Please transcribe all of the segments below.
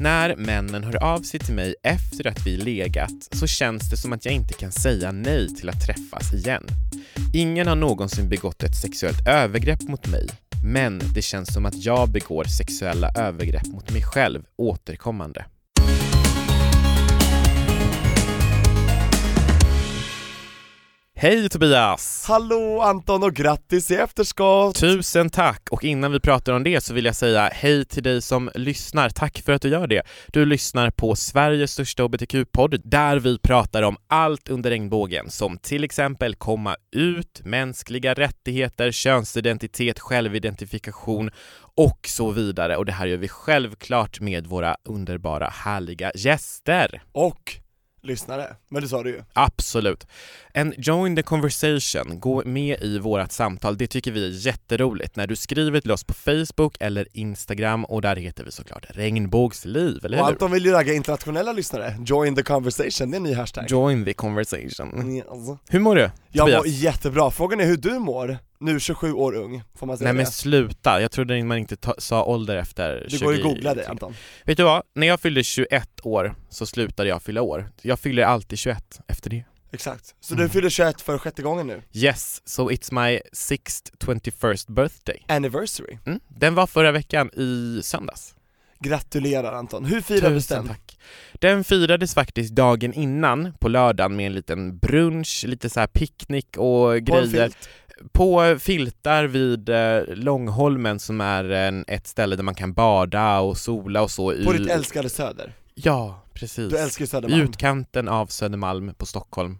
När männen hör av sig till mig efter att vi legat så känns det som att jag inte kan säga nej till att träffas igen. Ingen har någonsin begått ett sexuellt övergrepp mot mig, men det känns som att jag begår sexuella övergrepp mot mig själv återkommande. Hej Tobias! Hallå Anton och grattis i efterskott! Tusen tack! Och innan vi pratar om det så vill jag säga hej till dig som lyssnar. Tack för att du gör det. Du lyssnar på Sveriges största hbtq-podd där vi pratar om allt under regnbågen som till exempel komma ut, mänskliga rättigheter, könsidentitet, självidentifikation och så vidare. Och det här gör vi självklart med våra underbara, härliga gäster. Och lyssnare, men det sa du ju. Absolut. And join the conversation, gå med i vårt samtal, det tycker vi är jätteroligt när du skriver till oss på Facebook eller Instagram och där heter vi såklart regnbågsliv, eller Och hur? Anton vill ju ragga internationella lyssnare, join the conversation, det är en ny hashtag. Join the conversation. Alltså. Hur mår du? Jag mår jättebra, frågan är hur du mår, nu 27 år ung, får man säga Nej men det? sluta, jag trodde man inte ta- sa ålder efter Det 20 går ju att googla det Anton. Vet du vad? När jag fyllde 21 år så slutade jag fylla år. Jag fyller alltid 21 efter det. Exakt. Så Mm. du fyller 21 för sjätte gången nu? Yes, so it's my sixth 21st birthday. Anniversary. Mm. Den var förra veckan i söndags. Gratulerar Anton, hur firades Tusen den? tack. Den firades faktiskt dagen innan på lördagen med en liten brunch, lite så här picknick och grejer. På filtar vid eh, Långholmen som är en, ett ställe där man kan bada och sola och så. På i, ditt älskade Söder? Ja, precis. Du älskar ju I Södermalm? utkanten av Södermalm på Stockholm.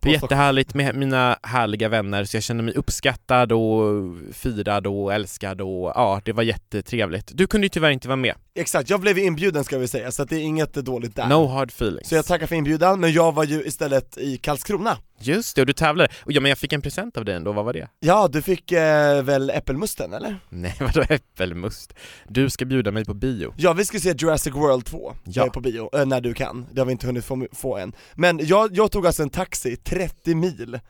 På Det är jättehärligt med mina härliga vänner så jag känner mig uppskattad och firad och älskad och ja, det var jättetrevligt. Du kunde ju tyvärr inte vara med. Exakt, jag blev ju inbjuden ska vi säga, så det är inget dåligt där No hard feelings. Så jag tackar för inbjudan, men jag var ju istället i Karlskrona Just det, och du tävlade. Och ja, men jag fick en present av dig ändå, vad var det? Ja, du fick eh, väl äppelmusten eller? Nej, vadå äppelmust? Du ska bjuda mig på bio. Ja, vi ska se Jurassic World 2, Ja. på bio, eh, när du kan, det har vi inte hunnit få, få än Men jag, jag tog alltså en taxi 30 mil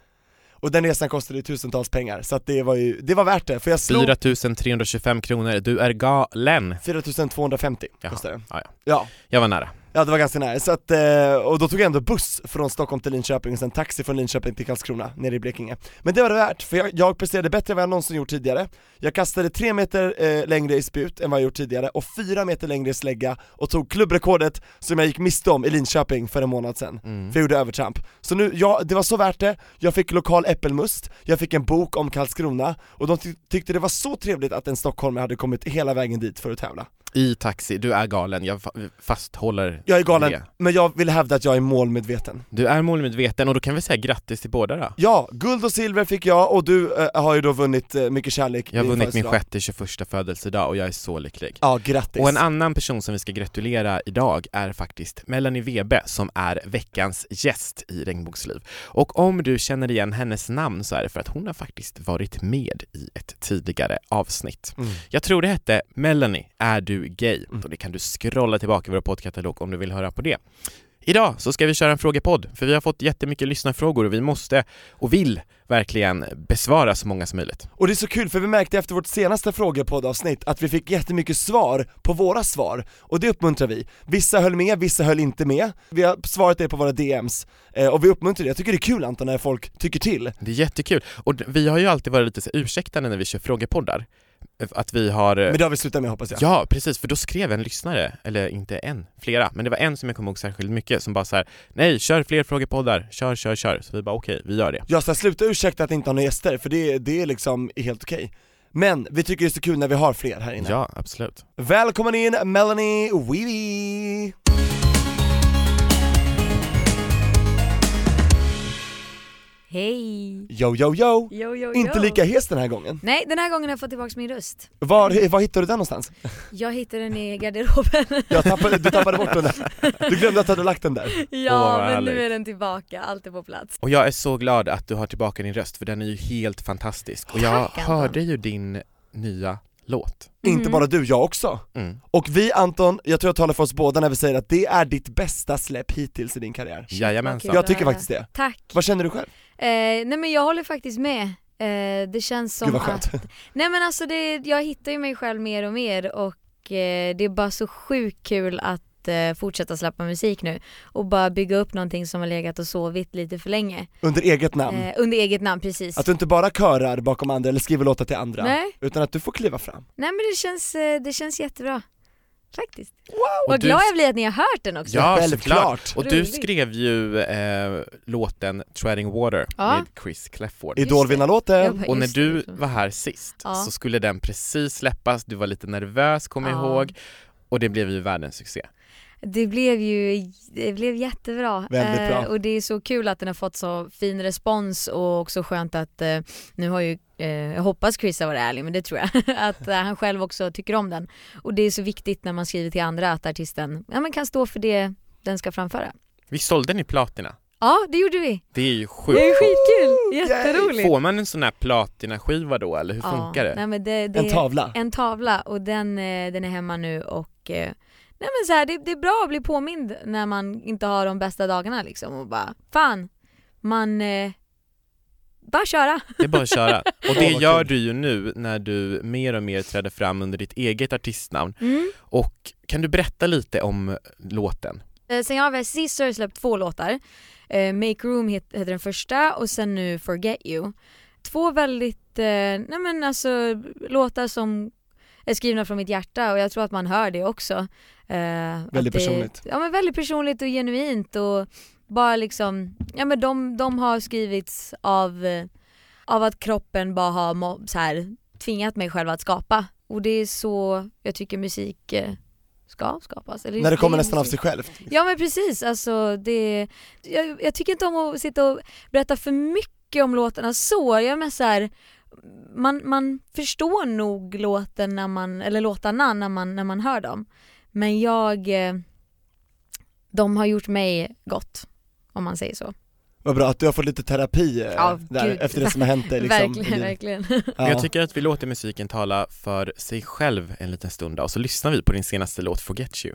och den resan kostade ju tusentals pengar, så att det var ju, det var värt det, för jag slog 4325 kronor, du är galen. 4250 Jaha. kostade det Ja, ja. Ja, Jag var nära. Ja det var ganska nära, så att, eh, och då tog jag ändå buss från Stockholm till Linköping och sen taxi från Linköping till Karlskrona, nere i Blekinge Men det var det värt, för jag, jag presterade bättre än vad jag någonsin gjort tidigare Jag kastade tre meter eh, längre i spjut än vad jag gjort tidigare och fyra meter längre i slägga och tog klubbrekordet som jag gick miste om i Linköping för en månad sedan Mm. för jag gjorde övertramp. Så nu, ja, det var så värt det, jag fick lokal äppelmust, jag fick en bok om Karlskrona, och de ty- tyckte det var så trevligt att en stockholmare hade kommit hela vägen dit för att tävla. I taxi, du är galen, jag fa- fasthåller Jag är galen, det. men jag vill hävda att jag är målmedveten. Du är målmedveten och då kan vi säga grattis till båda då. Ja, guld och silver fick jag och du eh, har ju då vunnit eh, mycket kärlek Jag har vunnit min sjätte 21 födelsedag och jag är så lycklig. Ja, grattis! Och en annan person som vi ska gratulera idag är faktiskt Melanie Webe som är veckans gäst i Regnbågsliv. Och om du känner igen hennes namn så är det för att hon har faktiskt varit med i ett tidigare avsnitt. Mm. Jag tror det hette Melanie, är du gay? Mm. Och det kan du scrolla tillbaka i vår poddkatalog om du vill höra på det. Idag så ska vi köra en frågepodd, för vi har fått jättemycket lyssnarfrågor och vi måste och vill verkligen besvara så många som möjligt. Och det är så kul för vi märkte efter vårt senaste frågepoddavsnitt att vi fick jättemycket svar på våra svar, och det uppmuntrar vi. Vissa höll med, vissa höll inte med. Vi har svarat det på våra DMs, eh, och vi uppmuntrar det. Jag tycker det är kul Anton när folk tycker till. Det är jättekul. Och vi har ju alltid varit lite så ursäktande när vi kör frågepoddar. Att vi har... Men det har vi slutat med hoppas jag. Ja, precis, för då skrev en lyssnare, eller inte en, flera, men det var en som jag kommer ihåg särskilt mycket som bara så här: nej, kör fler frågepoddar, kör, kör, kör. Så vi bara okej, vi gör det. Jag ska sluta ursäkta att inte ha några gäster, för det, det är liksom helt okej. Men vi tycker det är så kul när vi har fler här inne. Ja, absolut. Välkommen in Melanie Weeby! Hej! Yo yo yo! Yo, yo, Inte yo. lika hes den här gången. Nej, den här gången har jag fått tillbaka min röst. Var, var hittade du den någonstans? Jag hittade den i garderoben. Jag tappade, du tappade bort den där. Du glömde att du hade lagt den där. ja, vad men härligt. nu är den tillbaka, allt är på plats. Och jag är så glad att du har tillbaka din röst för den är ju helt fantastisk. Och jag Tack, hörde ju din nya låt. Inte Mhm. bara du, jag också. Mm. Och vi Anton, jag tror jag talar för oss båda när vi säger att det är ditt bästa släpp hittills i din karriär. Jajamensan. Jag tycker faktiskt det. Tack. Vad känner du själv? Eh, nej men jag håller faktiskt med. Eh, det känns som Gud att, nej men alltså det, jag hittar ju mig själv mer och mer och eh, det är bara så sjukt kul att fortsätta släppa musik nu och bara bygga upp någonting som har legat och sovit lite för länge. Under eget namn. Eh, under eget namn precis. Att du inte bara körar bakom andra eller skriver låtar till andra, Nej. utan att du får kliva fram. Nej men det känns, det känns jättebra. Faktiskt. Och Vad du- glad jag blir att ni har hört den också. Ja, Självklart. Och du skrev ju eh, låten Treading Water Ja. med Chris Clefford. Idolvinnarlåten. Och när du var här sist Ja. så skulle den precis släppas, du var lite nervös kommer jag Ja. ihåg och det blev ju världens succé. Det blev ju det blev jättebra. Väldigt bra. Eh, och det är så kul att den har fått så fin respons och också skönt att eh, nu har ju, eh, jag hoppas Chris har varit ärlig men det tror jag, att eh, han själv också tycker om den. Och det är så viktigt när man skriver till andra att artisten ja, men kan stå för det den ska framföra. Vi sålde den i platina. Ja det gjorde vi. Det är ju Det sjukt. är skitkul, jätteroligt. Får man en sån här platinaskiva då eller hur funkar det? Nej, men det, det En tavla. En tavla och den, eh, den är hemma nu och eh, Nej men så här, det, det är bra att bli påmind när man inte har de bästa dagarna liksom och bara fan, man eh, bara köra. Det är bara att köra. Och det vad gör kul. du ju nu när du mer och mer träder fram under ditt eget artistnamn. Mm. Och kan du berätta lite om låten? Eh, Sen jag var sist så har jag släppt två låtar. Eh, Make Room het, heter den första och sen nu Forget You. Två väldigt, eh, nej men alltså låtar som är skrivna från mitt hjärta och jag tror att man hör det också. Eh, Väldigt det, personligt. Ja men väldigt personligt och genuint och bara liksom, ja men de, de har skrivits av, eh, av att kroppen bara har så här, tvingat mig själv att skapa. Och det är så jag tycker musik eh, ska skapas. Eller När det kommer nästan av musik. sig självt. Ja men precis, alltså det, jag, jag tycker inte om att sitta och berätta för mycket om låtarna så, jag är mest så här, man, man förstår nog låten när man, eller låtarna när man, när man hör dem. Men jag, eh, de har gjort mig gott, om man säger så. Vad bra att du har fått lite terapi eh, Ja, där, gud. efter det som har hänt dig liksom. verkligen, verkligen. Ja. Jag tycker att vi låter musiken tala för sig själv en liten stund och så lyssnar vi på din senaste låt Forget You.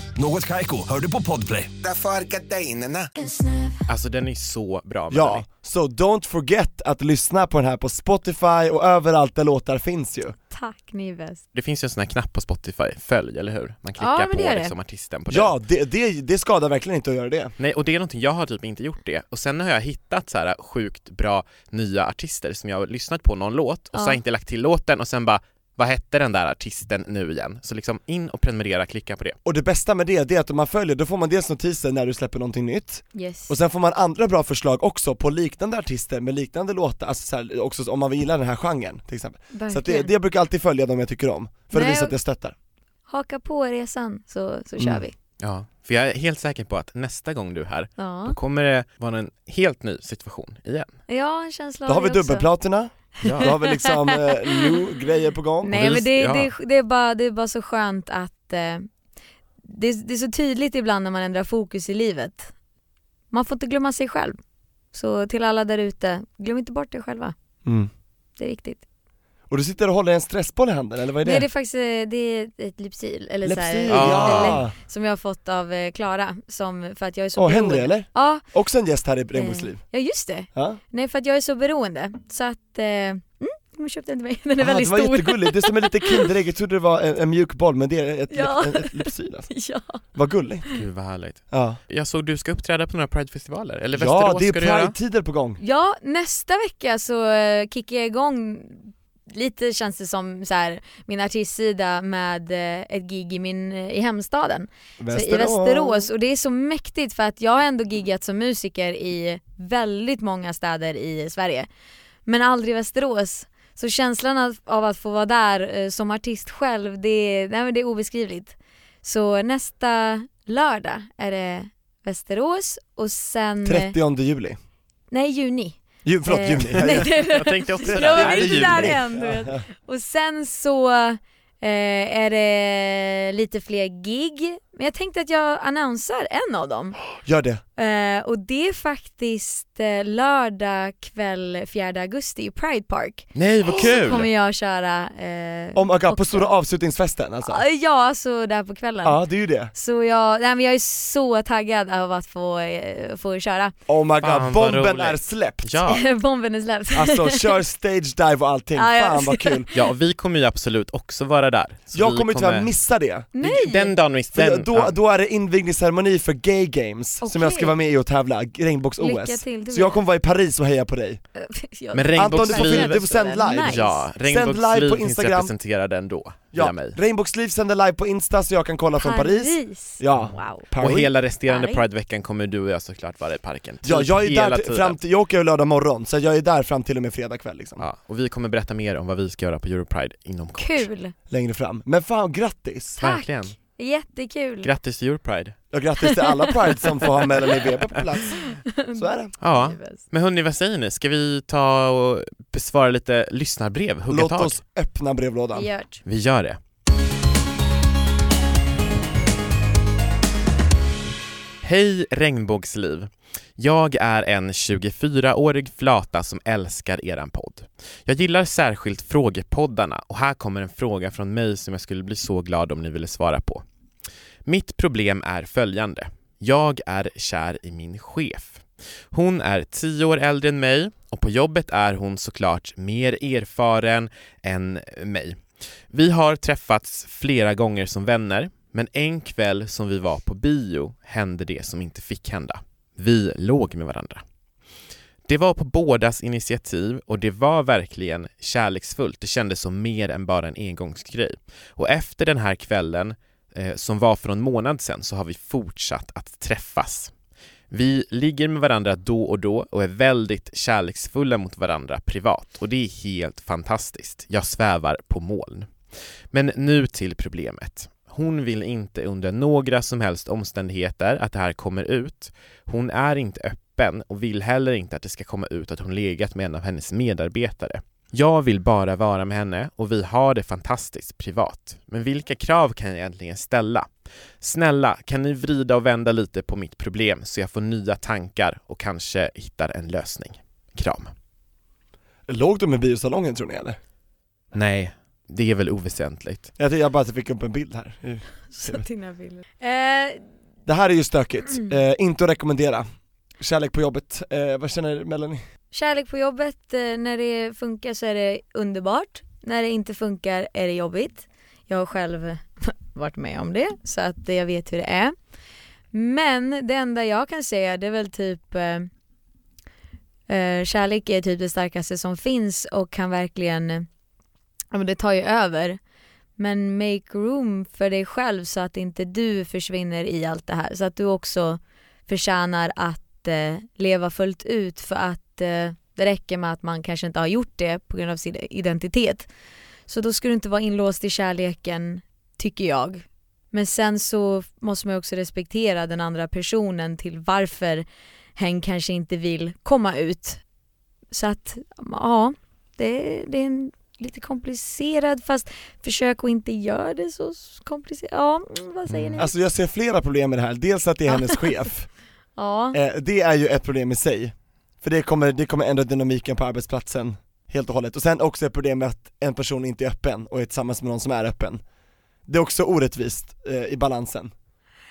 Något Kaiko, hör du på Podplay. Därför är gardinerna. Alltså den är så bra Ja, så don't forget att lyssna på den här på Spotify och överallt där låtar finns ju. Tack, ni är bäst. Det finns ju en sån här knapp på Spotify, följ, eller hur? Man klickar Ja, men det på gör det. liksom artisten på den. Ja, det, det, det skadar verkligen inte att göra det. Nej, och det är någonting, jag har typ inte gjort det. Och sen har jag hittat så här sjukt bra nya artister som jag har lyssnat på någon låt och så har jag inte lagt till låten och sen bara vad hette den där artisten nu igen? Så liksom in och prenumerera, klicka på det. Och det bästa med det, det är att om man följer, då får man dels notiser när du släpper någonting nytt, Yes. och sen får man andra bra förslag också på liknande artister med liknande låtar, alltså så här, också om man gillar den här genren till exempel. Så att det, Verkligen. det jag brukar alltid följa dem jag tycker om, för att Nej, visa att jag stöttar. Haka på resan så, så kör Mm. vi. Ja, för jag är helt säker på att nästa gång du är här, då Ja, kommer det vara en helt ny situation igen. ja en känsla Då av har vi det dubbelplatina, då har vi liksom eh, new grejer på gång. Nej men det, ja. det, det, är bara, det är bara så skönt att eh, det, det är så tydligt ibland när man ändrar fokus i livet. man får inte glömma sig själv. Så till alla där ute, glöm inte bort er själva. Mm. Det är viktigt. Och du sitter och håller en stressboll i handen eller vad är det? Nej det är faktiskt, eh, det är ett Lypsyl, eller så här, Lypsyl, eller- ja! som jag har fått av eh, Klara, som, för att jag är så Henry beroende. eller? Ja, Också en gäst här i Regnbågsliv. ja just det. Ja. Nej för att jag är så beroende, så att, eh, mm, de köpte den till mig, den är Ah, väldigt det var stor. jättegulligt, det är som en liten Kinderägg, jag trodde det var en, en mjuk boll men det är ett, Ja. ett, ett Lypsyl alltså. ja. Vad gulligt. Gud vad härligt. Ja, Jag såg du ska uppträda på några Pridefestivaler, eller ja Västerås det är ska du göra? Pride-tider på gång. ja, nästa vecka så eh, kickar jag igång Lite känns det som så här, min artistsida med eh, ett gig i, min, i hemstaden. Så I Västerås och det är så mäktigt för att jag har ändå giggat som musiker i väldigt många städer i Sverige. Men aldrig i Västerås. Så känslan av, att få vara där eh, som artist själv, det är, nej, det är obeskrivligt. Så nästa lördag är det Västerås och sen... 30 juli. Nej, juni. Ju, förlåt, Eh, juni. nej, det- Jag tänkte också Jag det. var Är det inte juni? där än du vet. Och sen så eh, är det lite fler gig, men jag tänkte att jag annonsar en av dem. Gör det. Eh, och det är faktiskt eh, lördag kväll 4 augusti i Pride Park. Nej vad Så kommer kul! jag köra eh, Om, oh, på också. stora avslutningsfesten alltså? Ja, alltså där på kvällen. Ja, det är ju det. Så jag, nej, men jag är så taggad av att få, eh, få köra. Oh my god, Fan, vad bomben roligt. är släppt! Ja. Bomben är släppt. Alltså kör stage dive och allting, Ja, ja. fan vad kul! Ja, och vi kommer ju absolut också vara där. Så Jag kommer tyvärr missa det, Nej! Den dagen miss, för den, då, ja. då är det invigningsceremoni för Gay Games som jag ska Okej. vara med i och tävla, Lycka regnbågs-OS till, du Så jag kommer vara i Paris och heja på dig Jag- Men Anton du får, Regnbågsliv, du får sända live Nice. ja, live på Regnbågsliv finns Instagram. representerade ändå, Ja, mig. Regnbågsliv sänder live på Insta så jag kan kolla från Paris Ja. Wow. Paris. Och hela resterande Paris. Prideveckan kommer du och jag såklart vara i parken. Ja, Typ jag är hela där tiden. fram till, jag åker ju lördag morgon, så jag är där fram till och med fredag kväll liksom, Ja, och vi kommer berätta mer om vad vi ska göra på Europride inom kort. Kul! längre fram. Men fan grattis! Tack. Verkligen. Jättekul! Grattis till Europride. Och grattis till alla Pride som får ha Melanie Weber på plats. Så är det. Ja, men hörni vad säger ni? Ska vi ta och besvara lite lyssnarbrev, hugga Låt tag? oss öppna brevlådan. Gjort. Vi gör det. Hej regnbågsliv! Jag är en 24-årig flata som älskar eran podd. Jag gillar särskilt frågepoddarna och här kommer en fråga från mig som jag skulle bli så glad om ni ville svara på. Mitt problem är följande. Jag är kär i min chef. Hon är tio år äldre än mig och på jobbet är hon såklart mer erfaren än mig. Vi har träffats flera gånger som vänner, men en kväll som vi var på bio hände det som inte fick hända. Vi låg med varandra. Det var på bådas initiativ och det var verkligen kärleksfullt. Det kändes som mer än bara en engångsgrej. Och efter den här kvällen, eh, som var för en månad sedan, så har vi fortsatt att träffas. Vi ligger med varandra då och då och är väldigt kärleksfulla mot varandra privat och det är helt fantastiskt. Jag svävar på moln. Men nu till problemet. Hon vill inte under några som helst omständigheter att det här kommer ut. Hon är inte öppen och vill heller inte att det ska komma ut att hon legat med en av hennes medarbetare. Jag vill bara vara med henne och vi har det fantastiskt privat. Men vilka krav kan jag egentligen ställa? Snälla, kan ni vrida och vända lite på mitt problem så jag får nya tankar och kanske hittar en lösning? Kram. Låg du med biosalongen tror ni eller? Nej, det är väl oväsentligt. Jag, jag bara fick upp en bild här. Så dina bilder. Eh, Det här är ju stökigt, Mm. eh, inte att rekommendera. Kärlek på jobbet, eh, vad känner Melanie? Kärlek på jobbet, eh, när det funkar så är det underbart. När det inte funkar är det jobbigt. Jag har själv varit med om det så att jag vet hur det är. Men det enda jag kan säga det är väl typ eh, eh, Kärlek är typ det starkaste som finns och kan verkligen, ja men det tar ju över. Men make room för dig själv så att inte du försvinner i allt det här. Så att du också förtjänar att eh, leva fullt ut för att eh, det räcker med att man kanske inte har gjort det på grund av sin identitet. Så då ska du inte vara inlåst i kärleken, tycker jag. Men sen så måste man också respektera den andra personen till varför hen kanske inte vill komma ut. Så att, ja, det, det är en lite komplicerad fast försök att inte göra det så komplicerat. Ja, mm, vad säger ni? Alltså jag ser flera problem med det här, dels att det är hennes chef Ja. Eh, det är ju ett problem i sig, för det kommer, det kommer ändra dynamiken på arbetsplatsen helt och hållet. Och sen också ett problem med att en person inte är öppen och är tillsammans med någon som är öppen. Det är också orättvist eh, i balansen.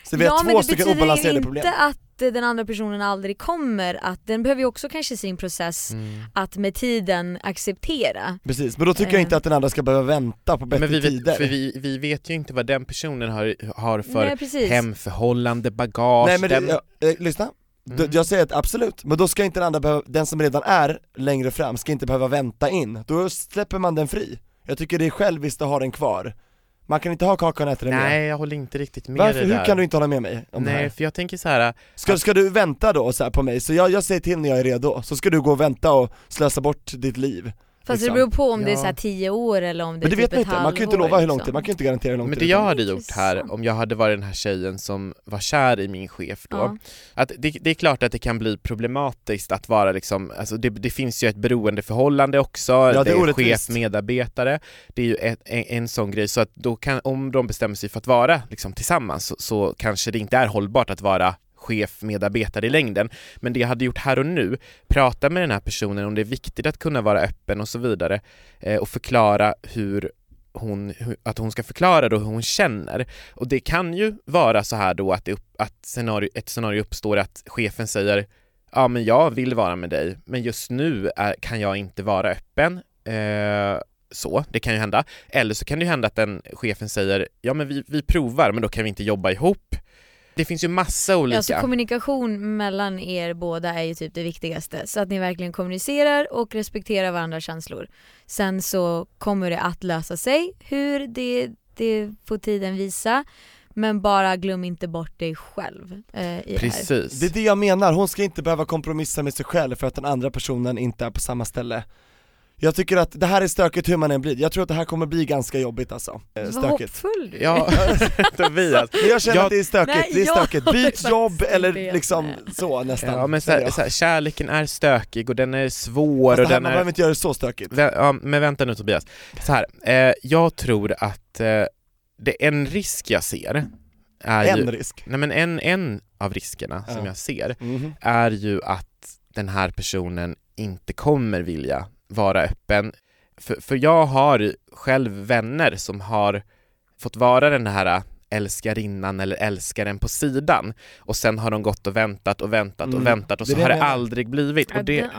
Så vi ja har men två det stycken betyder obalanserade inte problem. att eh, den andra personen aldrig kommer att, den behöver ju också kanske sin process Mm. att med tiden acceptera. Precis, men då tycker jag Eh. inte att den andra ska behöva vänta på bättre Men vi, tider. vet, för vi, vi vet ju inte vad den personen har, har för Nej, hemförhållande, bagage, Nej men det, den... ja, eh, lyssna, Mm. jag säger att absolut, men då ska inte den andra behöva, den som redan är längre fram ska inte behöva vänta in, då släpper man den fri. Jag tycker det är själviskt att ha den kvar. Man kan inte ha kakan och äta den. Nej jag håller inte riktigt med Varför, det hur där. kan du inte hålla med mig om det Nej här? för jag tänker så här. Ska, ska du vänta då så på mig, så jag, jag säger till när jag är redo, så ska du gå och vänta och slösa bort ditt liv Fast liksom. det beror på om det är Ja. så här 10 år eller om det Men är det typ vet man inte, man kan ju inte lova hur lång liksom. tid, man kan ju inte garantera hur lång Men tid det jag hade gjort här, om jag hade varit den här tjejen som var kär i min chef då, Ja. att det, det är klart att det kan bli problematiskt att vara liksom, alltså det, det finns ju ett beroendeförhållande också, det är det är orättvist. chef-medarbetare, det är ju ett, en, en sån grej, så att då kan, om de bestämmer sig för att vara liksom tillsammans så, så kanske det inte är hållbart att vara chef-medarbetare i längden. Men det jag hade gjort här och nu, prata med den här personen om det är viktigt att kunna vara öppen och så vidare eh, och förklara hur hon, att hon ska förklara då hur hon känner. Och det kan ju vara så här då att, det upp, att scenario, ett scenario uppstår att chefen säger ja men jag vill vara med dig men just nu är, kan jag inte vara öppen. Eh, så, det kan ju hända. Eller så kan det ju hända att den chefen säger ja men vi, vi provar men då kan vi inte jobba ihop. Det finns ju massa olika. Ja, så kommunikation mellan er båda är ju typ det viktigaste. Så att ni verkligen kommunicerar och respekterar varandras känslor. Sen så kommer det att lösa sig. Hur, det, det får tiden visa. Men bara glöm inte bort dig själv eh, i det här. Precis. Det är det jag menar, hon ska inte behöva kompromissa med sig själv för att den andra personen inte är på samma ställe Jag tycker att det här är stökigt hur man än blir, jag tror att det här kommer bli ganska jobbigt alltså, eh, Vad stökigt hoppfull du är. Ja, Tobias. Men jag känner Jag- att det är stökigt, Nej, det är jag stökigt, byt jobb eller inte liksom så nästan Ja men så säger här, jag. så här, kärleken är stökig och den är svår Fast och här, den man är... behöver inte göra det så stökigt Vä- Ja, men vänta nu Tobias. Så här, eh, jag tror att eh, det en risk jag ser är En ju, risk nej men en, en av riskerna som Ja. jag ser Mhm. är ju att den här personen inte kommer vilja vara öppen. För, för jag har själv vänner som har fått vara den här älskarinnan eller älskaren på sidan och sen har de gått och väntat och väntat och Mm. väntat och så det har det aldrig blivit. Och det.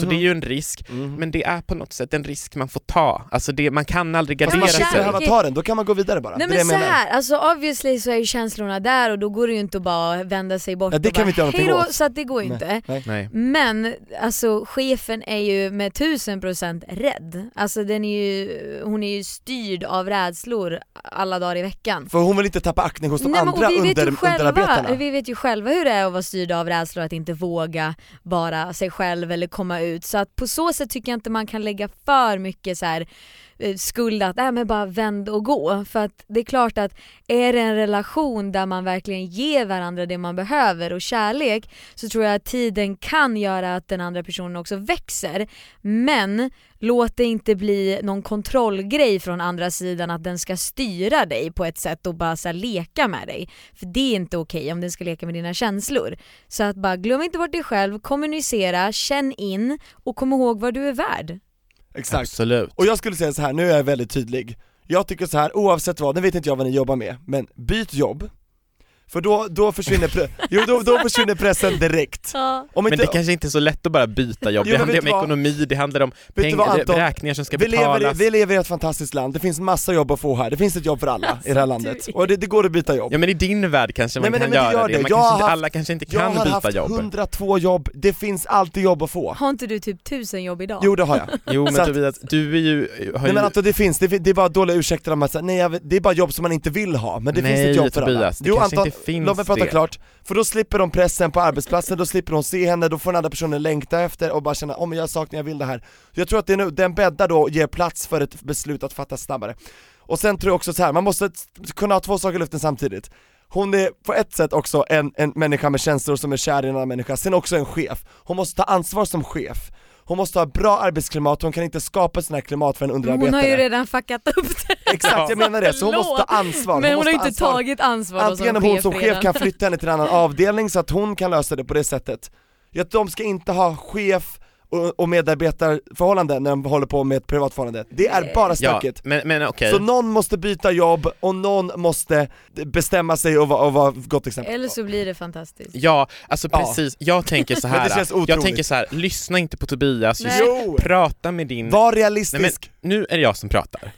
Så det är ju en risk, Mhm. men det är på något sätt en risk man får ta. Alltså det, man kan aldrig gardera man sig. kärlek- behöva ta den, då kan man gå vidare bara Nej men det så här, alltså obviously så är ju känslorna där och då går det ju inte att bara vända sig bort Ja, det och kan bara vi inte göra någonting "Hej då", åt. så att det går ju inte. Nej. Nej. Men alltså chefen är ju med tusen procent rädd. Alltså den är ju, hon är ju styrd av rädslor alla dagar i veckan. För hon vill inte tappa aktning hos de Nej, andra vi vet, under, ju själva, underarbetarna vi vet ju själva hur det är att vara styrd av rädslor att inte våga vara sig själv eller komma ut. Så att på så sätt tycker jag inte man kan lägga för mycket så här Eh, skuld att äh, men bara vänd och gå. För att det är klart att är det en relation där man verkligen ger varandra det man behöver och kärlek så tror jag att tiden kan göra att den andra personen också växer. Men låt det inte bli någon kontrollgrej från andra sidan att den ska styra dig på ett sätt och bara så här, leka med dig. För det är inte okej om den ska leka med dina känslor. Så att bara glöm inte bort dig själv, kommunicera, känn in och kom ihåg vad du är värd. Exakt. Absolut. Och jag skulle säga så här, nu är jag väldigt tydlig. Jag tycker så här, oavsett vad, nu vet inte jag vad ni jobbar med, men byt jobb För då, då försvinner, pre- jo, då, då försvinner pressen direkt Ja. Om Men inte, det kanske inte är så lätt att bara byta jobb, Jo, det handlar om vad? ekonomi, det handlar om pengar, vad, Anton? räkningar som ska vi lever, i, betalas. vi lever i ett fantastiskt land, det finns massa jobb att få här, det finns ett jobb för alla i det här landet, och det, det går att byta jobb Ja men i din värld kanske Nej, man men- kan men det göra gör det, det. Man Jag kanske har inte, haft- alla kanske inte Jag kan har byta haft jobb. 102 jobb, det finns alltid jobb att få Har inte du typ tusen jobb idag? Jo det har jag Jo men att- Tobias, du är ju, har Nej men Anton det finns, det, är bara dåliga ursäkter om att säga, nej jag det är bara jobb som man inte vill ha, men det finns Nej, ett jobb för alla Tobias, det Jo kanske Anton, inte finns låt mig prata det. klart, för då slipper de pressen på arbetsplatsen, då slipper de se henne, då får den andra personen längta efter och bara känna, om jag saknar, jag vill det här Jag tror att det nu, den bäddar då och ger plats för ett beslut att fattas snabbare Och sen tror jag också så här, man måste kunna ha två saker i luften samtidigt hon är på ett sätt också en, en människa med känslor som är kär i en annan människa, sen också en chef. Hon måste ta ansvar som chef. Hon måste ha bra arbetsklimat, hon kan inte skapa sådana här klimat för en Hon underarbetare har ju redan fuckat upp det. Exakt, jag menar det, så hon måste ta ansvar Men hon måste har inte ansvar. tagit ansvar Antingen som om hon som chef redan. kan flytta henne till en annan avdelning så att hon kan lösa det på det sättet Jag de ska inte ha chef och, och medarbetarförhållande när de håller på med ett privat förhållande, det är bara Ja, stökigt men, men okej. Så någon måste byta jobb och någon måste bestämma sig och vara, och vara gott exempel Eller så blir det fantastiskt. Ja, alltså Ja. precis. Jag tänker så Men här. det känns jag otroligt. tänker så här, lyssna inte på Tobias, just Nej. Jo! prata med din... Var Nej, realistisk! men nu är det jag som pratar.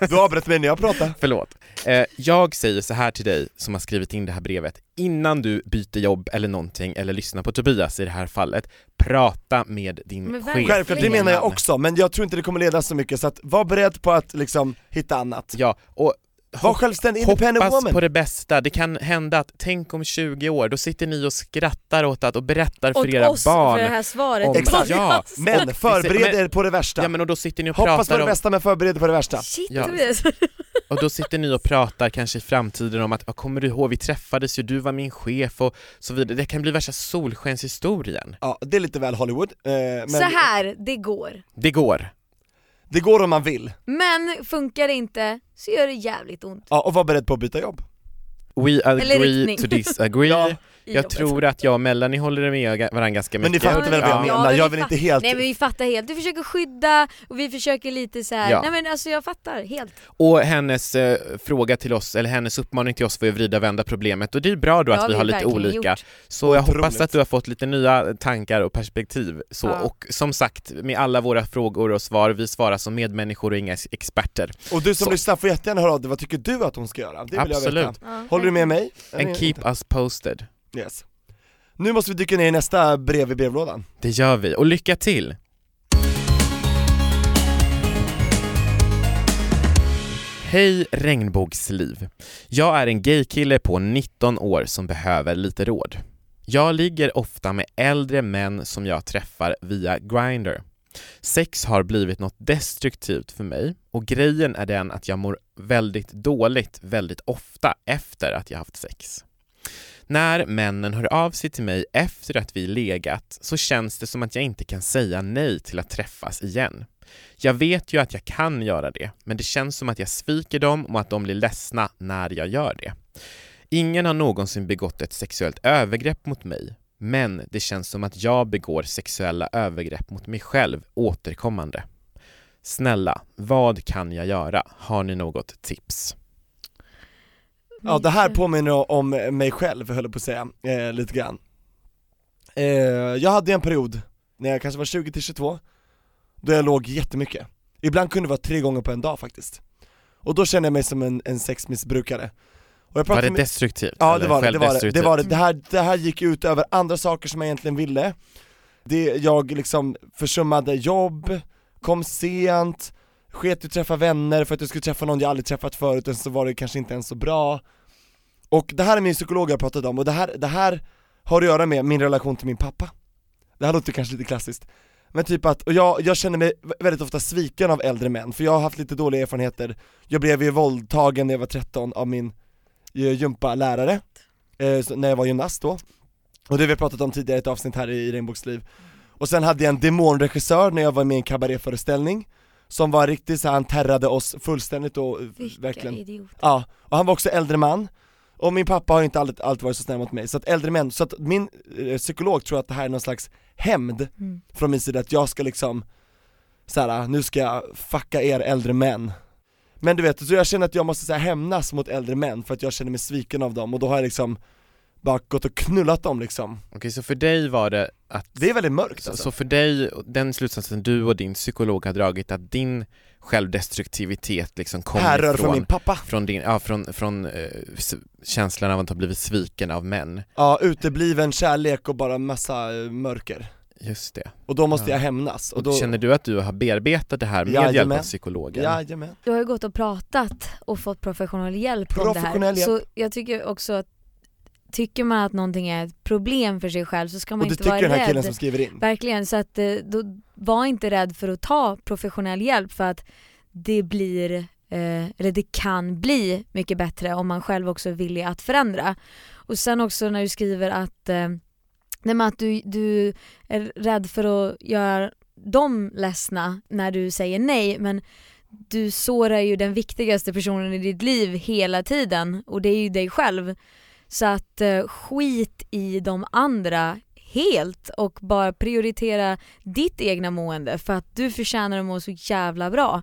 Du avbröt mig när jag pratade Förlåt. Eh, jag säger så här till dig som har skrivit in det här brevet, innan du byter jobb eller någonting, eller lyssnar på Tobias i det här fallet, prata med din Men chef. Självklart, det menar jag också, men jag tror inte det kommer leda så mycket så att var beredd på att liksom hitta annat. Ja, och Var självständig, independent hoppas woman! på det bästa. Det kan hända att, tänk om 20 år, då sitter ni och skrattar åt att och berättar för Och era oss barn för det här svaret. om- Exakt. Ja, Men förbered er på det värsta! Ja men och då sitter ni och Hoppas på pratar det om, bästa men förbered er på det värsta Shit Ja. Och då sitter ni och pratar kanske i framtiden om att, ja, kommer du ihåg, vi träffades ju, du var min chef och så vidare. Det kan bli värsta solskenshistorien. Ja, det är lite väl Hollywood, eh, men Så här, det går. Det går. Det går om man vill. Men funkar det inte så gör det jävligt ont. Ja, och var beredd på att byta jobb. We agree to disagree. Ja, Jag jobbet. tror att jag och Melanie håller med varandra ganska Men mycket. ni fattar väl vad jag Ja. menar? men Jag vi vill inte helt... Nej men vi fattar helt, du försöker skydda och vi försöker lite så här. Ja. nej men alltså jag fattar helt. Och hennes eh, fråga till oss, eller hennes uppmaning till oss var ju vrida och vända problemet och det är bra då Det att har vi vi har lite olika. gjort. Så jag Otroligt. hoppas att du har fått lite nya tankar och perspektiv. Så, Ja. Och som sagt, med alla våra frågor och svar, vi svarar som medmänniskor och inga experter. Och du som Så. lyssnar får jättegärna höra av dig, vad tycker du att hon ska göra? Det vill jag Absolut. veta. Ja, Håller du med mig? And keep us posted. Yes. Nu måste vi dyka ner i nästa brev i brevlådan. Det gör vi, och lycka till! Hej regnbågsliv! Jag är en gaykille på 19 år som behöver lite råd. Jag ligger ofta med äldre män som jag träffar via Grindr. Sex har blivit något destruktivt för mig och grejen är den att jag mår väldigt dåligt väldigt ofta efter att jag haft sex. När männen hör av sig till mig efter att vi legat så känns det som att jag inte kan säga nej till att träffas igen. Jag vet ju att jag kan göra det, men det känns som att jag sviker dem och att de blir ledsna när jag gör det. Ingen har någonsin begått ett sexuellt övergrepp mot mig, men det känns som att jag begår sexuella övergrepp mot mig själv återkommande. Snälla, vad kan jag göra? Har ni något tips? Ja det här påminner om mig själv höll jag på att säga, eh, lite grann. Eh, Jag hade en period, när jag kanske var 20 till 22 Då jag låg jättemycket. Ibland kunde det vara tre gånger på en dag faktiskt. Och då kände jag mig som en, en sexmissbrukare. Och jag Var pratade det med- destruktivt? Ja det var det, det var det, det, var det. Det, här, det här gick ut över andra saker som jag egentligen ville. Det, Jag liksom försummade jobb, kom sent, sket i att träffa vänner för att jag skulle träffa någon jag aldrig träffat förut och så var det kanske inte ens så bra Och det här är min psykolog jag pratat om och det här, det här har att göra med min relation till min pappa. Det här låter kanske lite klassiskt. Men typ att, och jag, jag känner mig väldigt ofta sviken av äldre män, för jag har haft lite dåliga erfarenheter. Jag blev ju våldtagen när jag var 13 av min eh, gympalärare, eh, när jag var gymnast då. Och det har vi pratat om tidigare i ett avsnitt här i Regnbågsliv Och sen hade jag en demonregissör när jag var med i en kabaréföreställning Som var riktigt så han terrade oss fullständigt och eh, Vilka verkligen. idioter. Ja, och han var också äldre man Och min pappa har inte alltid, alltid varit så snäll mot mig, så att äldre män, så att min eh, psykolog tror att det här är någon slags hämnd Mm. från min sida, att jag ska liksom såhär, nu ska jag fucka er äldre män Men du vet, så jag känner att jag måste så här, hämnas mot äldre män för att jag känner mig sviken av dem och då har jag liksom bara gått och knullat dem liksom Okej, så för dig var det att Det är väldigt mörkt Så, alltså. så för dig, den slutsatsen du och din psykolog har dragit att din självdestruktivitet liksom kommer Härrör från, från min pappa från din, ja från, från eh, känslan av att ha blivit sviken av män. Ja, utebliven kärlek och bara massa eh, mörker Just det. Och då måste Ja. jag hämnas och Och då, Känner du att du har bearbetat det här med hjälp av Jajamän. psykologen? jajamän Du har ju gått och pratat och fått professionell hjälp om det Professionell här. hjälp. Så jag tycker också att tycker man att någonting är ett problem för sig själv så ska man Och det inte tycker vara den här rädd. killen som skriver in Verkligen, så att eh, då, var inte rädd för att ta professionell hjälp för att det blir, eh, eller det kan bli mycket bättre om man själv också är villig att förändra. Och sen också när du skriver att, eh, nej att du, du är rädd för att göra dem ledsna när du säger nej men du sårar ju den viktigaste personen i ditt liv hela tiden och det är ju dig själv. Så att eh, skit i de andra helt och bara prioritera ditt egna mående för att du förtjänar att må så jävla bra.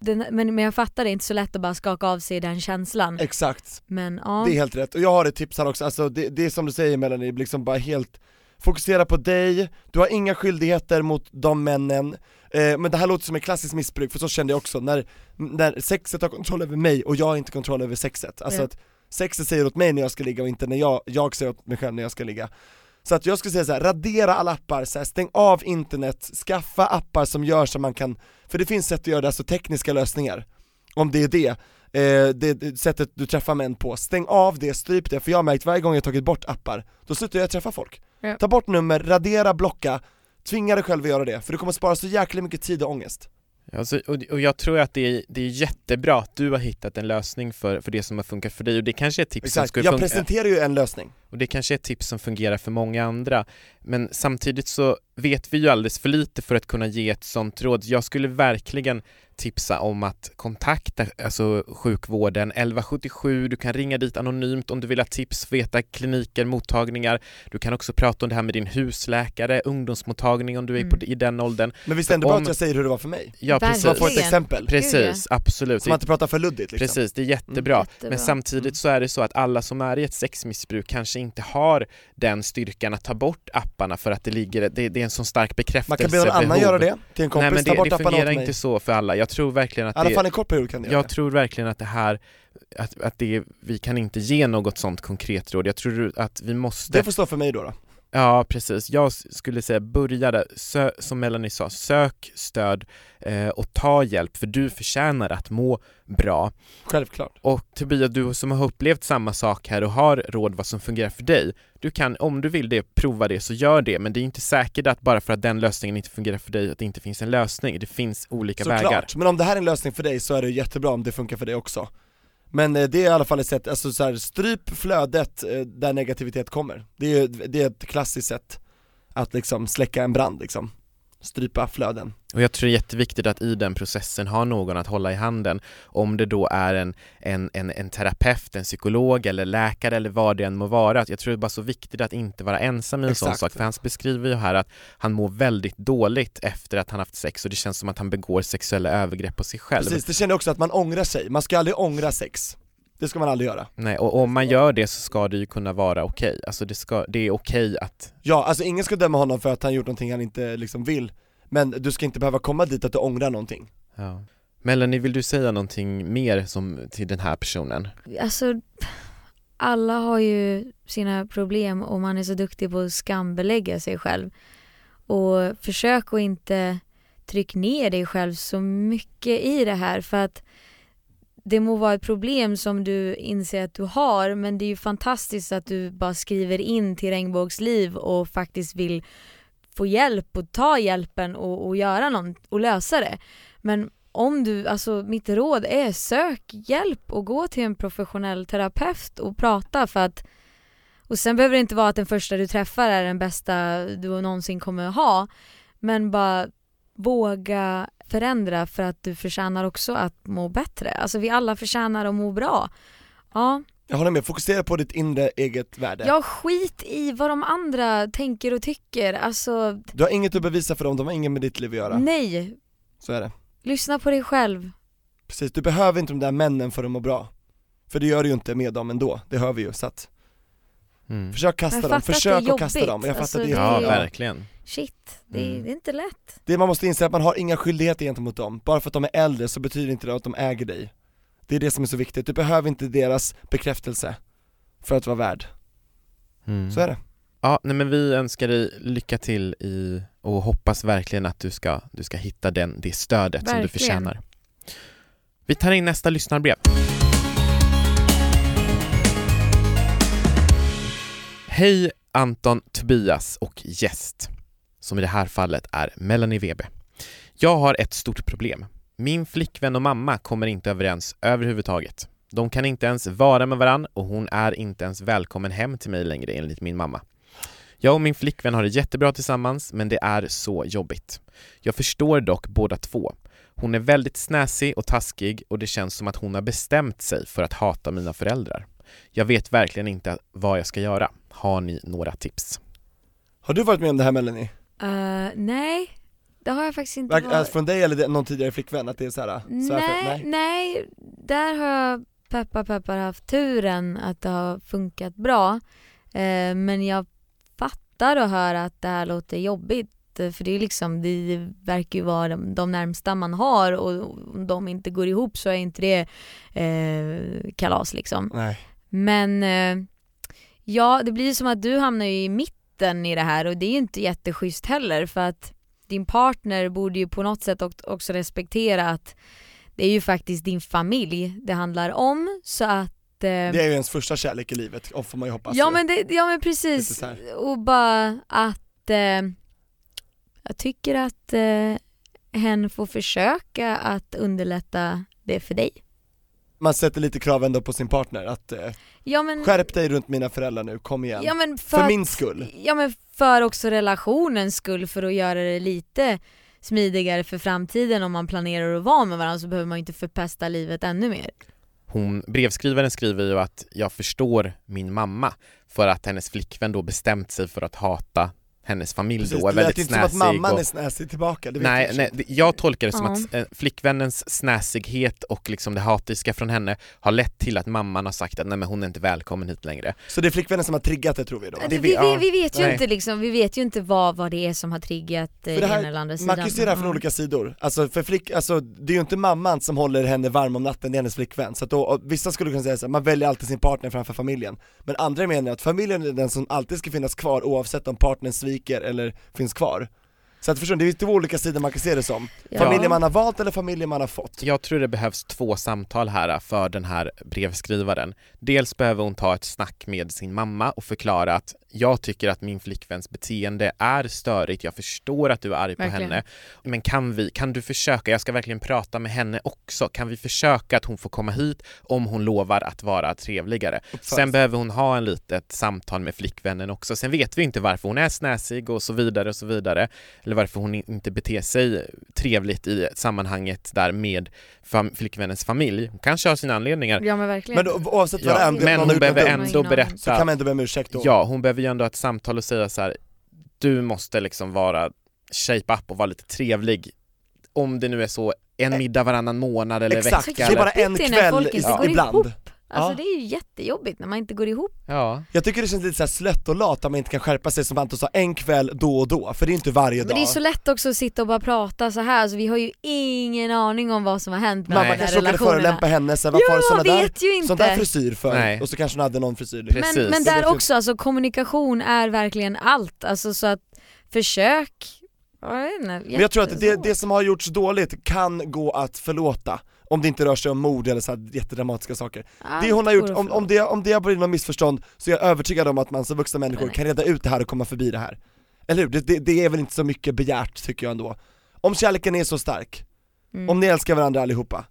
Den, men, men jag fattar det är inte så lätt att bara skaka av sig den känslan. Exakt, Men ja. det är helt rätt. Och jag har ett tips här också, alltså det, det är som du säger Melanie, liksom bara helt Fokusera på dig, du har inga skyldigheter mot de männen, eh, men det här låter som ett klassiskt missbruk, för så kände jag också, när, när sexet har kontroll över mig och jag har inte kontroll över sexet. Alltså Ja. att sexet säger åt mig när jag ska ligga och inte när jag, jag säger åt mig själv när jag ska ligga. Så att jag skulle säga så här, radera alla appar, så här, stäng av internet, skaffa appar som gör så man kan, för det finns sätt att göra det, alltså tekniska lösningar, om det är det, eh, det, sättet du träffar män på, stäng av det, stryp det, för jag har märkt varje gång jag tagit bort appar, då slutar jag träffa folk. Ja. Ta bort nummer, radera, blocka, tvinga dig själv att göra det, för du kommer spara så jäkla mycket tid och ångest. Alltså, och, och jag tror att det är, det är jättebra att du har hittat en lösning för, för det som har funkat för dig och det kanske är ett tips som Exakt, skulle jag presenterar ju en lösning. och det kanske är ett tips som fungerar för många andra men samtidigt så vet vi ju alldeles för lite för att kunna ge ett sånt råd. Jag skulle verkligen tipsa om att kontakta alltså sjukvården 1177, du kan ringa dit anonymt om du vill ha tips, veta kliniker, mottagningar. Du kan också prata om det här med din husläkare, ungdomsmottagning om du är på, Mm. i den åldern. Men visst är det ändå bra att jag säger hur det var för mig? Ja Verkligen. precis. Så man får ett exempel, Precis, absolut. så man inte pratar för luddigt liksom. Precis, det är jättebra. Jättebra. Men samtidigt så är det så att alla som är i ett sexmissbruk kanske inte har den styrkan att ta bort apparna för att det ligger, det, det är en sån stark bekräftelse. Man kan be någon annan göra det, till en kompis, Nej men ta det, bort det apparna fungerar åt mig. inte så för alla. Jag tror verkligen att I alla det, fall en kort period kan det jag det. tror verkligen att det här, att, att det, vi kan inte ge något sånt konkret råd. Jag tror att vi måste Det får stå för mig då, då. Ja precis, jag skulle säga börja där, Sö, som Melanie sa, sök stöd eh, och ta hjälp för du förtjänar att må bra. Självklart. Och Tobias, du som har upplevt samma sak här och har råd vad som fungerar för dig, du kan, om du vill det, prova det så gör det, men det är inte säkert att bara för att den lösningen inte fungerar för dig, att det inte finns en lösning. Det finns olika vägar. Såklart, men om det här är en lösning för dig så är det jättebra om det funkar för dig också. Men eh, det är i alla fall ett sätt, alltså så här, stryp flödet eh, där negativitet kommer. Det är, det är ett klassiskt sätt att liksom släcka en brand liksom. Strypa flöden. Och jag tror det är jätteviktigt att i den processen ha någon att hålla i handen, om det då är en, en, en, en terapeut, en psykolog eller läkare eller vad det än må vara. Jag tror det är bara så viktigt att inte vara ensam i en sån Exakt. sak, för han beskriver ju här att han mår väldigt dåligt efter att han haft sex och det känns som att han begår sexuella övergrepp på sig själv. Precis, det känner också att man ångrar sig, man ska aldrig ångra sex. Det ska man aldrig göra. Nej, och om man gör det så ska det ju kunna vara okej. Alltså det, ska, det är okej att Ja, alltså ingen ska döma honom för att han gjort någonting han inte liksom vill, men du ska inte behöva komma dit att du ångrar någonting. Ja. Melanie, vill du säga någonting mer som, till den här personen? Alltså, alla har ju sina problem och man är så duktig på att skambelägga sig själv. Och försök att inte trycka ner dig själv så mycket i det här för att det må vara ett problem som du inser att du har men det är ju fantastiskt att du bara skriver in till Regnbågsliv och faktiskt vill få hjälp och ta hjälpen och, och göra något och lösa det. Men om du, alltså mitt råd är sök hjälp och gå till en professionell terapeut och prata för att och sen behöver det inte vara att den första du träffar är den bästa du någonsin kommer ha men bara våga förändra för att du förtjänar också att må bättre. Alltså vi alla förtjänar att må bra. Ja, Jag håller med, fokusera på ditt inre eget värde. jag skit i vad de andra tänker och tycker. Alltså Du har inget att bevisa för dem, de har inget med ditt liv att göra. nej, Så är det. lyssna på dig själv. Precis, du behöver inte de där männen för att må bra. För det gör du ju inte med dem ändå, det hör vi ju, så att Mm. försök kasta dem, försök att kasta jobbigt. dem. Jag fattar Alltså, det, är Ja, är- verkligen. Shit, det, är- Mm. det är inte lätt. det man måste inse är att man har inga skyldigheter gentemot dem, bara för att de är äldre så betyder inte det att de äger dig. Det är det som är så viktigt, du behöver inte deras bekräftelse för att vara värd. Mm. Så är det. Ja, nej men vi önskar dig lycka till i och hoppas verkligen att du ska, du ska hitta den, det stödet som du Verkligen. förtjänar. Vi tar in nästa lyssnarbrev. Hej Anton, Tobias och gäst, som i det här fallet är Melanie Webe. Jag har ett stort problem. Min flickvän och mamma kommer inte överens överhuvudtaget. De kan inte ens vara med varann och hon är inte ens välkommen hem till mig längre enligt min mamma. Jag och min flickvän har det jättebra tillsammans, men det är så jobbigt. Jag förstår dock båda två. Hon är väldigt snäsig och taskig och det känns som att hon har bestämt sig för att hata mina föräldrar. Jag vet verkligen inte vad jag ska göra. Har ni några tips? Har du varit med om det här Melanie? Eh, nej, det har jag faktiskt inte Verk- varit. alltså från dig eller någon tidigare flickvän, att det är såhär, svärför? Nej, nej, där har jag peppar peppar haft turen att det har funkat bra. Eh, men jag fattar och hör att det här låter jobbigt eh, för det är liksom, det verkar ju vara de, de närmsta man har och om de inte går ihop så är inte det eh, kalas liksom. Nej. Men eh, ja, det blir ju som att du hamnar ju i mitten i det här och det är ju inte jätteschysst heller för att din partner borde ju på något sätt ock- också respektera att det är ju faktiskt din familj det handlar om så att eh, Det är ju ens första kärlek i livet, och får man ju hoppas Ja men, det, ja men precis, och bara att eh, jag tycker att eh, hen får försöka att underlätta det för dig. Man sätter lite krav ändå på sin partner, att eh, Ja men, skärp dig runt mina föräldrar nu, kom igen. ja, men för, för att- min skull. Ja men för också relationens skull, för att göra det lite smidigare för framtiden om man planerar att vara med varandra så behöver man inte förpesta livet ännu mer. Hon, brevskrivaren skriver ju att jag förstår min mamma för att hennes flickvän då bestämt sig för att hata hennes familj Precis, då, är det lät väldigt inte som att snäsig mamman och... är snäsig tillbaka, det Nej, jag nej, det- jag tolkar det som Ja. att eh, flickvännens snäsighet och liksom det hatiska från henne har lett till att mamman har sagt att nej men hon är inte välkommen hit längre. Så det är flickvännen som har triggat det tror vi då? vi, vi- vi, ja, vi vet ju nej. inte liksom, vi vet ju inte vad, vad det är som har triggat eh, det ena eller andra sidan. Man kan ju se det här från Ja. olika sidor, alltså för flick, alltså det är ju inte mamman som håller henne varm om natten, det är hennes flickvän. Så att då, vissa skulle kunna säga så här, man väljer alltid sin partner framför familjen. Men andra menar att familjen är den som alltid ska finnas kvar oavsett om partnern sviker eller finns kvar. Så att förstår det är två olika sidor man kan se det som. Ja. Familjen man har valt eller familjen man har fått. Jag tror det behövs två samtal här för den här brevskrivaren. Dels behöver hon ta ett snack med sin mamma och förklara att jag tycker att min flickväns beteende är störigt, jag förstår att du är arg på Verkligen. henne, men kan vi, kan du försöka, jag ska verkligen prata med henne också, kan vi försöka att hon får komma hit om hon lovar att vara trevligare? Sen behöver hon ha en litet samtal med flickvännen också, sen vet vi inte varför hon är snäsig och så vidare och så vidare, eller varför hon inte beter sig trevligt i sammanhanget där med fam- flickvännens familj. Hon kanske har sina anledningar. Ja men verkligen. Men då, oavsett vad det är, Ja, det- men någon har hon gjort behöver ändå aning. så kan berätta. man ändå be om ursäkt då. Ja, hon behöver ju ändå ha ett samtal och säga så här. du måste liksom vara shape up och vara lite trevlig. Om det nu är så, en middag varannan månad eller Exakt, vecka. det är Eller... bara en är kväll folk inte i- går ibland. ihop. Alltså Ja. det är ju jättejobbigt när man inte går ihop. Ja. Jag tycker det känns lite så här slött och lat att man inte kan skärpa sig som Anton sa, en kväll då och då, för det är inte varje Men dag. det är så lätt också att sitta och bara prata så här. Alltså, vi har ju ingen aning om vad som har hänt med Mamma de här kanske råkade relationerna. förolämpa henne, så här, varför har såna där, vet ju sån där frisyr för? Nej. Och så kanske hon hade någon frisyr Precis. Men, men där också, alltså kommunikation är verkligen allt. Alltså så att försök, jag vet inte, Men jag tror att det, det som har gjorts dåligt kan gå att förlåta Om det inte rör sig om mord eller så här jättedramatiska saker Allt Det hon har gjort, om, om, det, om det har blivit något missförstånd så är jag övertygad om att man som vuxna människor Nej. kan reda ut det här och komma förbi det här Eller hur? Det, det, det är väl inte så mycket begärt tycker jag ändå Om kärleken är så stark, Mm. om ni älskar varandra allihopa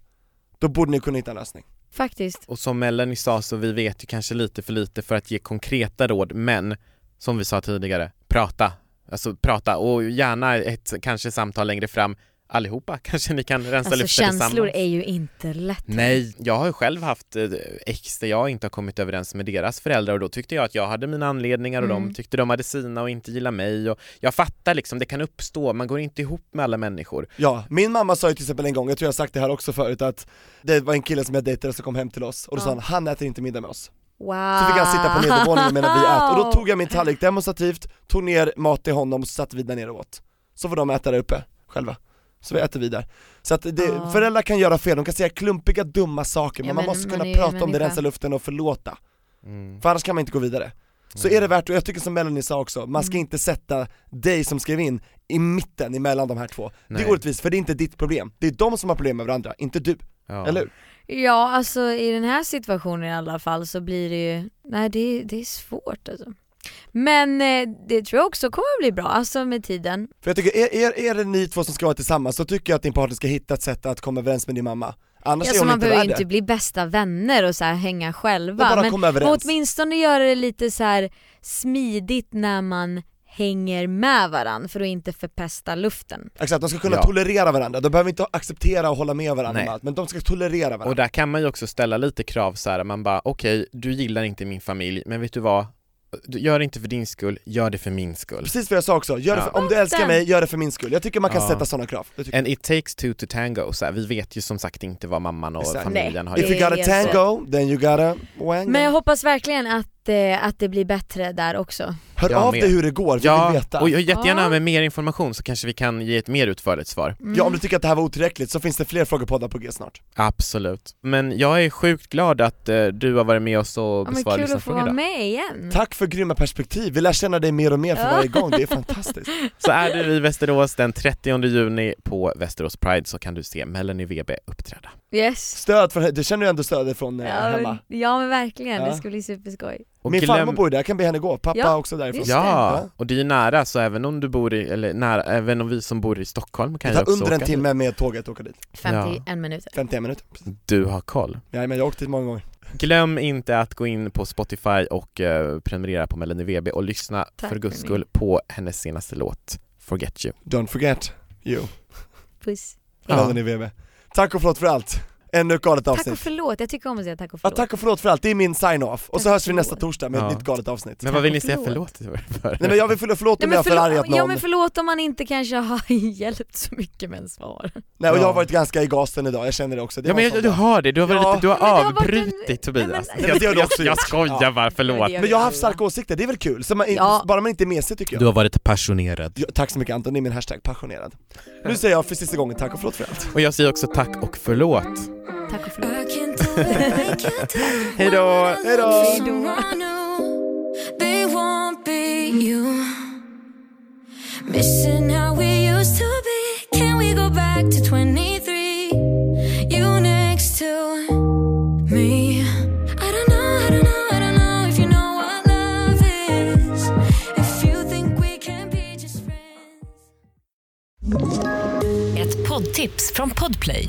Då borde ni kunna hitta en lösning Faktiskt. Och som Melanie sa så vi vet ju kanske lite för lite för att ge konkreta råd men som vi sa tidigare, prata. Alltså prata och gärna ett kanske samtal längre fram allihopa kanske ni kan rensa Alltså luften känslor tillsammans. är ju inte lätt. Nej, jag har ju själv haft eh, ex där jag inte har kommit överens med deras föräldrar och då tyckte jag att jag hade mina anledningar och Mm. de tyckte de hade sina och inte gillade mig och jag fattar liksom, det kan uppstå, man går inte ihop med alla människor. Ja, min mamma sa ju till exempel en gång, jag tror jag har sagt det här också förut, att det var en kille som jag dejtade som kom hem till oss och då sa Ja. han, han äter inte middag med oss Wow. Så fick han sitta på nedervåningen medan vi äter, och då tog jag min tallrik demonstrativt, tog ner mat till honom och så satt vi där nere och åt Så får de äta där uppe, själva Så vi äter vi där Så att det, Ja. föräldrar kan göra fel, de kan säga klumpiga dumma saker men Ja, man men måste man kunna prata om det, rensa luften och förlåta Mm. För annars kan man inte gå vidare Så är det värt, och jag tycker som Melanie sa också, man ska Mm. inte sätta dig som skrev in i mitten emellan de här två Det Nej. är orättvist, för det är inte ditt problem, det är de som har problem med varandra, inte du, Ja. eller hur? Ja, alltså i den här situationen i alla fall så blir det ju, nej det, det är svårt alltså. Men eh, det tror jag också kommer att bli bra, alltså med tiden. För jag tycker, är, är, är det ni två som ska vara tillsammans så tycker jag att din partner ska hitta ett sätt att komma överens med din mamma Annars är Alltså hon man inte behöver ju inte bli bästa vänner och så här hänga själva Men bara men komma överens. men åtminstone göra det lite så här smidigt när man hänger med varandra för att inte förpesta luften. Exakt, de ska kunna Ja. tolerera varandra, de behöver inte acceptera och hålla med varandra Nej. om allt, men de ska tolerera varandra. Och där kan man ju också ställa lite krav så här, man bara okej, du gillar inte min familj, men vet du vad? Gör det inte för din skull, gör det för min skull. Precis vad jag sa också, gör det Ja. för, om du älskar mig, gör det för min skull. Jag tycker man kan Ja. sätta sådana krav. And it takes two to tango, så här, vi vet ju som sagt inte vad mamman och Exakt. familjen har If you gjort. gotta tango, then you gotta wango. Men jag hoppas verkligen att, eh, att det blir bättre där också. Hör Jag av med. dig hur det går, vi Ja, vill veta. och jättegärna Ja. med mer information så kanske vi kan ge ett mer utförligt svar. Mm. Ja, om du tycker att det här var otillräckligt så finns det fler frågepoddar på G snart. Absolut. Men jag är sjukt glad att eh, du har varit med oss och Ja, men besvarat kul att få vara med igen. Tack för grymma perspektiv, vi lär känna dig mer och mer för varje gång, det är fantastiskt. Så är du i Västerås den 30 juni på Västerås Pride så kan du se Melanie Webe uppträda. Yes. Stöd från, du känner ju ändå stödet från eh, Ja hemma. men, ja men verkligen, Ja. det ska bli superskoj. Och Min glöm- farmor bor där, kan be henne gå, pappa Ja, också därifrån. Ja, och det är ju nära så även om du bor i, eller nära, även om vi som bor i Stockholm kan Det ju också under en åka timme med tåget åka dit, 51 minuter. 51 minuter. Du har koll. Ja, men jag har åkt dit många gånger. Glöm inte att gå in på Spotify och eh, prenumerera på Melanie Webe och lyssna Tack för guds skull på hennes senaste låt Forget You. Don't forget you, Puss. Ja. Melanie Webe. Tack och förlåt för allt. Ännu ett galet Tack och avsnitt. förlåt, jag tycker om att säga tack och Ja, förlåt. tack och förlåt för allt, det är min sign-off. Och så hörs vi nästa torsdag med Ja. ett nytt galet avsnitt. Men vad vill ni säga förlåt. för? Nej men jag vill förlåt, förlåt om Nej, jag har förargat någon. Ja men förlåt om man inte kanske har hjälpt så mycket med en svar. Nej och jag Ja. har varit ganska i gasen idag, jag känner det också. Det Ja men jag, du har det, du har, varit Ja. lite, du har avbrutit Tobias. Nej, men- det har du jag, också jag skojar Ja. bara, förlåt. Men jag har haft starka åsikter, det är väl kul? Så man, Ja. Bara man inte är mesig tycker jag. Du har varit passionerad. Ja, tack så mycket Anton, det är min hashtag, passionerad. Nu säger jag för sista gången tack och förlåt för allt. Och jag säger också tack och förlåt. Tack och förlåt. I can't do it, I can't tell Hej då! Hej då! They won't be you. Missing how we used to be. Can we go back to 23? You next to me. I don't know, I don't know, I don't know if you know what love is. If you think we can be just friends. Ett poddtips från Podplay.